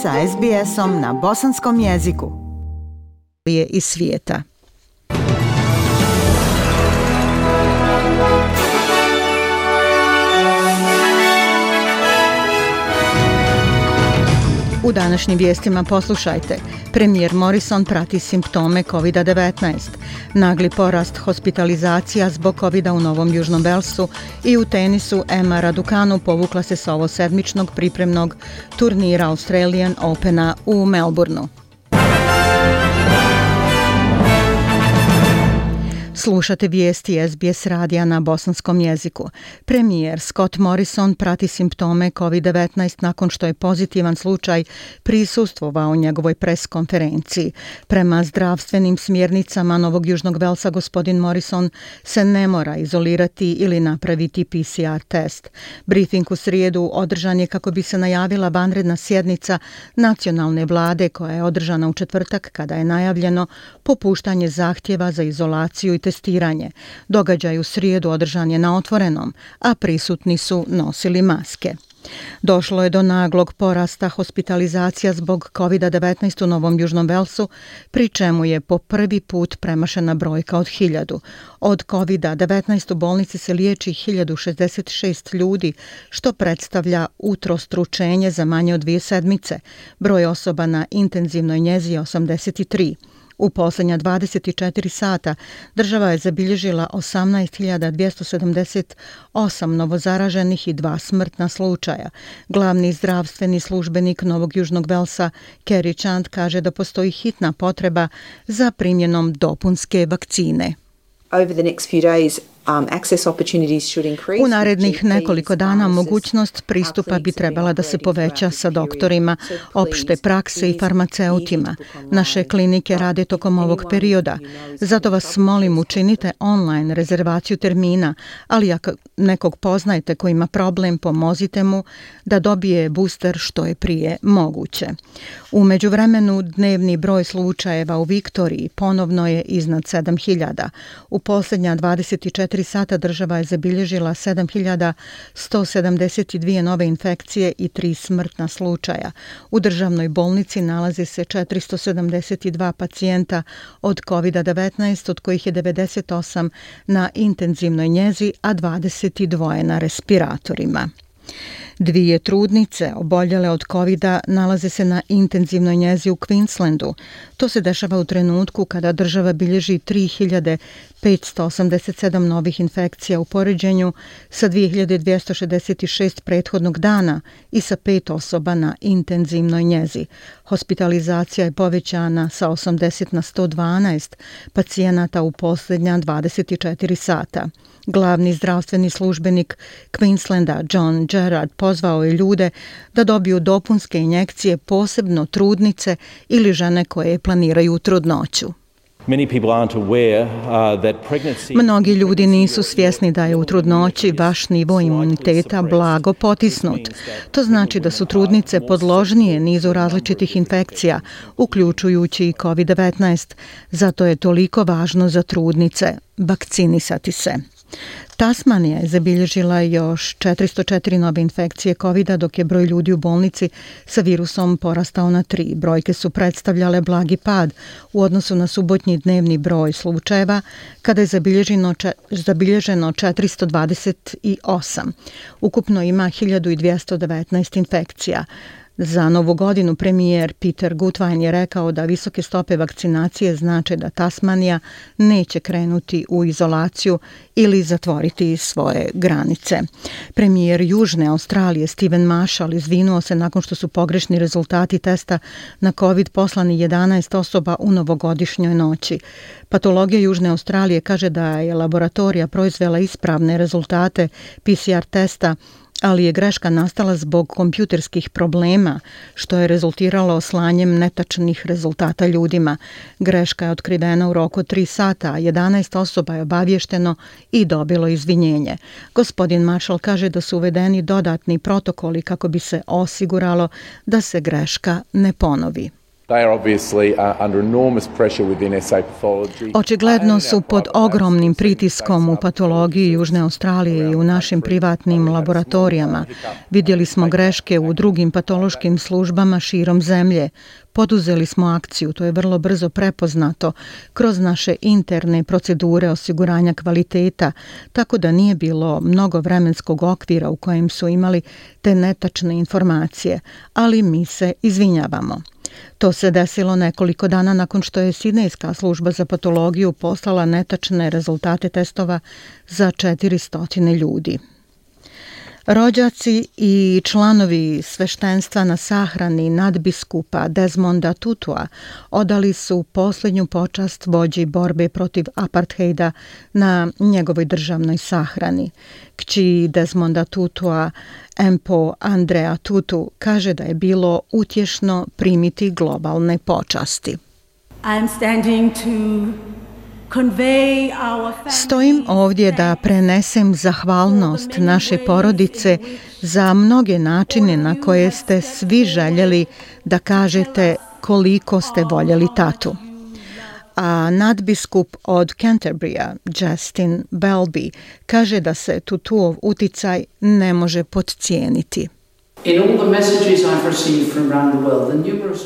sa SBS-om na bosanskom jeziku. Je iz svijeta. U današnjim vijestima poslušajte. Premijer Morrison prati simptome COVID-19, nagli porast hospitalizacija zbog covid u Novom Južnom Velsu i u tenisu Emma Raducanu povukla se s ovo sedmičnog pripremnog turnira Australian Opena u Melbourneu. Slušate vijesti SBS radija na bosanskom jeziku. Premijer Scott Morrison prati simptome COVID-19 nakon što je pozitivan slučaj prisustvovao njegovoj pres konferenciji. Prema zdravstvenim smjernicama Novog Južnog Velsa gospodin Morrison se ne mora izolirati ili napraviti PCR test. Briefing u srijedu održan je kako bi se najavila vanredna sjednica nacionalne vlade koja je održana u četvrtak kada je najavljeno popuštanje zahtjeva za izolaciju i testiranje testiranje. Događaj u srijedu održan je na otvorenom, a prisutni su nosili maske. Došlo je do naglog porasta hospitalizacija zbog COVID-19 u Novom Južnom Velsu, pri čemu je po prvi put premašena brojka od hiljadu. Od COVID-19 u bolnici se liječi 1066 ljudi, što predstavlja utrostručenje za manje od dvije sedmice. Broj osoba na intenzivnoj njezi je 83. U posljednja 24 sata država je zabilježila 18.278 novozaraženih i dva smrtna slučaja. Glavni zdravstveni službenik Novog Južnog Velsa, Kerry Chant, kaže da postoji hitna potreba za primjenom dopunske vakcine. Over the next few days, U narednih nekoliko dana mogućnost pristupa bi trebala da se poveća sa doktorima opšte prakse i farmaceutima. Naše klinike rade tokom ovog perioda. Zato vas molim učinite online rezervaciju termina, ali ako nekog poznajete ko ima problem, pomozite mu da dobije booster što je prije moguće. U međuvremenu dnevni broj slučajeva u Viktoriji ponovno je iznad 7000. U posljednja 24 24 sata država je zabilježila 7172 nove infekcije i 3 smrtna slučaja. U državnoj bolnici nalazi se 472 pacijenta od COVID-19, od kojih je 98 na intenzivnoj njezi, a 22 na respiratorima. Dvije trudnice oboljele od covid nalaze se na intenzivnoj njezi u Queenslandu. To se dešava u trenutku kada država bilježi 3587 novih infekcija u poređenju sa 2266 prethodnog dana i sa pet osoba na intenzivnoj njezi. Hospitalizacija je povećana sa 80 na 112 pacijenata u posljednja 24 sata. Glavni zdravstveni službenik Queenslanda John Gerard pozvao je ljude da dobiju dopunske injekcije posebno trudnice ili žene koje planiraju trudnoću. Uh, Mnogi ljudi nisu svjesni da je u trudnoći vaš nivo imuniteta blago potisnut. To znači da su trudnice podložnije nizu različitih infekcija, uključujući i COVID-19. Zato je toliko važno za trudnice vakcinisati se. Tasmanija je zabilježila još 404 nove infekcije covid dok je broj ljudi u bolnici sa virusom porastao na tri. Brojke su predstavljale blagi pad u odnosu na subotnji dnevni broj slučajeva, kada je zabilježeno, zabilježeno 428. Ukupno ima 1219 infekcija. Za novu godinu premijer Peter Gutwein je rekao da visoke stope vakcinacije znače da Tasmanija neće krenuti u izolaciju ili zatvoriti svoje granice. Premijer Južne Australije Steven Marshall izvinuo se nakon što su pogrešni rezultati testa na COVID poslani 11 osoba u novogodišnjoj noći. Patologija Južne Australije kaže da je laboratorija proizvela ispravne rezultate PCR testa ali je greška nastala zbog kompjuterskih problema, što je rezultiralo slanjem netačnih rezultata ljudima. Greška je otkrivena u roku 3 sata, 11 osoba je obavješteno i dobilo izvinjenje. Gospodin Marshall kaže da su uvedeni dodatni protokoli kako bi se osiguralo da se greška ne ponovi. Očigledno su pod ogromnim pritiskom u patologiji Južne Australije i u našim privatnim laboratorijama. Vidjeli smo greške u drugim patološkim službama širom zemlje. Poduzeli smo akciju, to je vrlo brzo prepoznato, kroz naše interne procedure osiguranja kvaliteta, tako da nije bilo mnogo vremenskog okvira u kojem su imali te netačne informacije, ali mi se izvinjavamo. To se desilo nekoliko dana nakon što je Sidnejska služba za patologiju poslala netačne rezultate testova za 400 ljudi. Rođaci i članovi sveštenstva na sahrani nadbiskupa Desmonda Tutua odali su posljednju počast vođi borbe protiv apartheida na njegovoj državnoj sahrani. Kći Desmonda Tutua, Empo Andrea Tutu, kaže da je bilo utješno primiti globalne počasti. I'm standing to Stojim ovdje da prenesem zahvalnost naše porodice za mnoge načine na koje ste svi željeli da kažete koliko ste voljeli tatu. A nadbiskup od Canterburya, Justin Belby, kaže da se tutuov uticaj ne može podcijeniti. In all the messages I've received from around the world, the numerous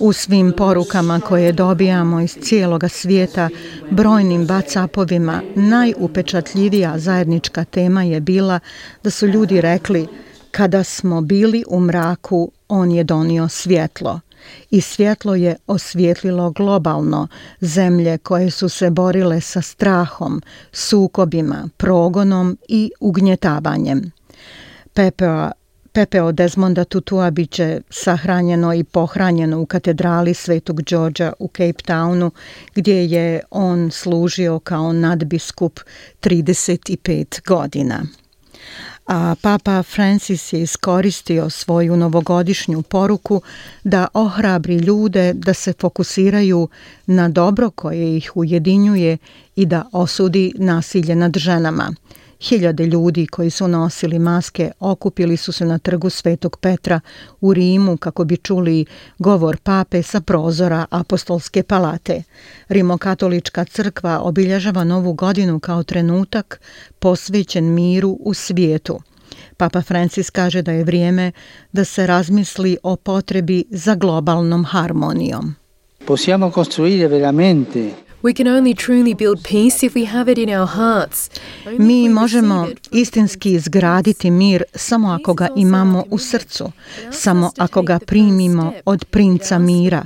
U svim porukama koje dobijamo iz cijeloga svijeta, brojnim whatsappovima, najupečatljivija zajednička tema je bila da su ljudi rekli kada smo bili u mraku, on je donio svjetlo. I svjetlo je osvjetlilo globalno zemlje koje su se borile sa strahom, sukobima, progonom i ugnjetavanjem. Pepe Pepeo Desmonda Tutua biće sahranjeno i pohranjeno u katedrali Svetog Đorđa u Cape Townu, gdje je on služio kao nadbiskup 35 godina. A Papa Francis je iskoristio svoju novogodišnju poruku da ohrabri ljude da se fokusiraju na dobro koje ih ujedinjuje i da osudi nasilje nad ženama – Hiljade ljudi koji su nosili maske okupili su se na trgu Svetog Petra u Rimu kako bi čuli govor pape sa prozora apostolske palate. Rimokatolička crkva obilježava novu godinu kao trenutak posvećen miru u svijetu. Papa Francis kaže da je vrijeme da se razmisli o potrebi za globalnom harmonijom. Possiamo costruire veramente We can only truly build peace if we have it in our hearts. Mi možemo istinski izgraditi mir samo ako ga imamo u srcu, samo ako ga primimo od princa mira.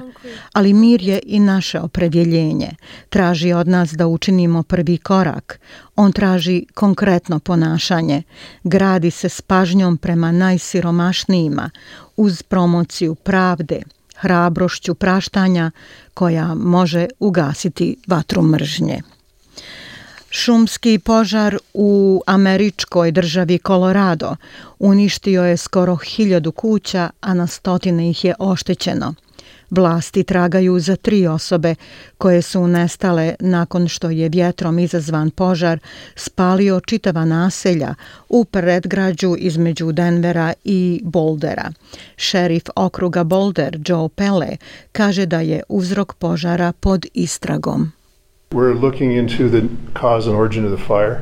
Ali mir je i naše opredjeljenje. Traži od nas da učinimo prvi korak. On traži konkretno ponašanje. Gradi se s pažnjom prema najsiromašnijima uz promociju pravde, hrabrošću praštanja koja može ugasiti vatru mržnje. Šumski požar u američkoj državi Colorado uništio je skoro hiljadu kuća, a na stotine ih je oštećeno. Vlasti tragaju za tri osobe koje su nestale nakon što je vjetrom izazvan požar spalio čitava naselja u predgrađu između Denvera i Bouldera. Šerif okruga Boulder Joe Pele kaže da je uzrok požara pod istragom. We're looking into the cause and origin of the fire.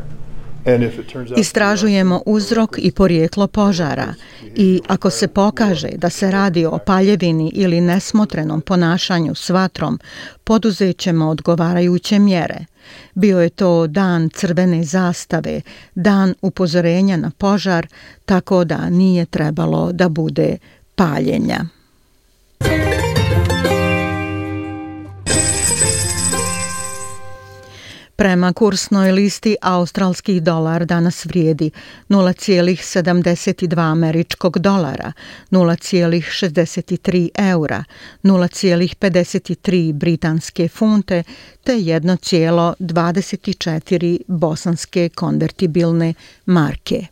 Istražujemo uzrok i porijeklo požara i ako se pokaže da se radi o paljevini ili nesmotrenom ponašanju s vatrom, poduzet ćemo odgovarajuće mjere. Bio je to dan crvene zastave, dan upozorenja na požar, tako da nije trebalo da bude paljenja. Prema kursnoj listi australski dolar danas vrijedi 0,72 američkog dolara, 0,63 eura, 0,53 britanske funte te 1,24 bosanske konvertibilne marke.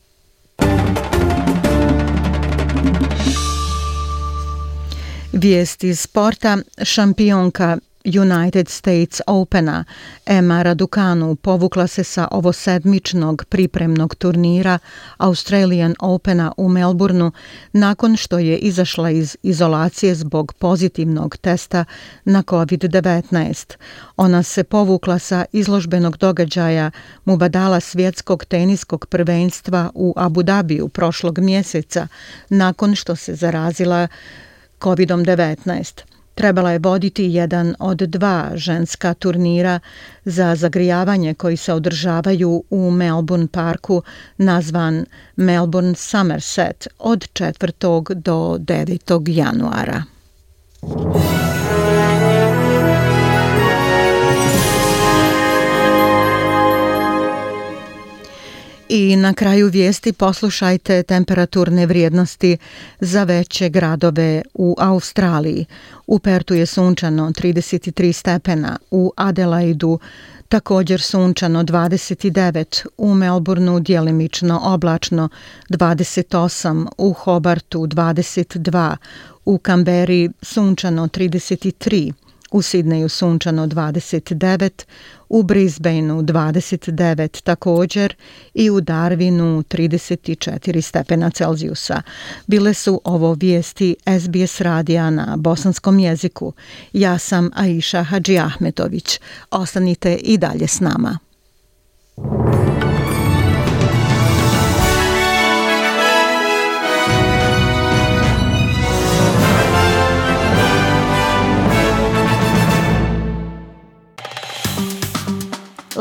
Vijesti sporta, šampionka United States Opena, Emma Raducanu povukla se sa ovo sedmičnog pripremnog turnira Australian Opena u Melbourneu nakon što je izašla iz izolacije zbog pozitivnog testa na COVID-19. Ona se povukla sa izložbenog događaja Mubadala svjetskog teniskog prvenstva u Abu Dhabiju prošlog mjeseca nakon što se zarazila COVID-19 trebala je voditi jedan od dva ženska turnira za zagrijavanje koji se održavaju u Melbourne parku nazvan Melbourne Somerset od 4. do 9. januara. I na kraju vijesti poslušajte temperaturne vrijednosti za veće gradove u Australiji. U Pertu je sunčano 33 stepena, u Adelaidu također sunčano 29, u Melbourneu dijelimično oblačno 28, u Hobartu 22, u Kamberi sunčano 33, u Sidneju sunčano 29, u Brisbaneu 29 također i u Darwinu 34 stepena Celzijusa. Bile su ovo vijesti SBS radija na bosanskom jeziku. Ja sam Aisha Hadži Ahmetović. Ostanite i dalje s nama.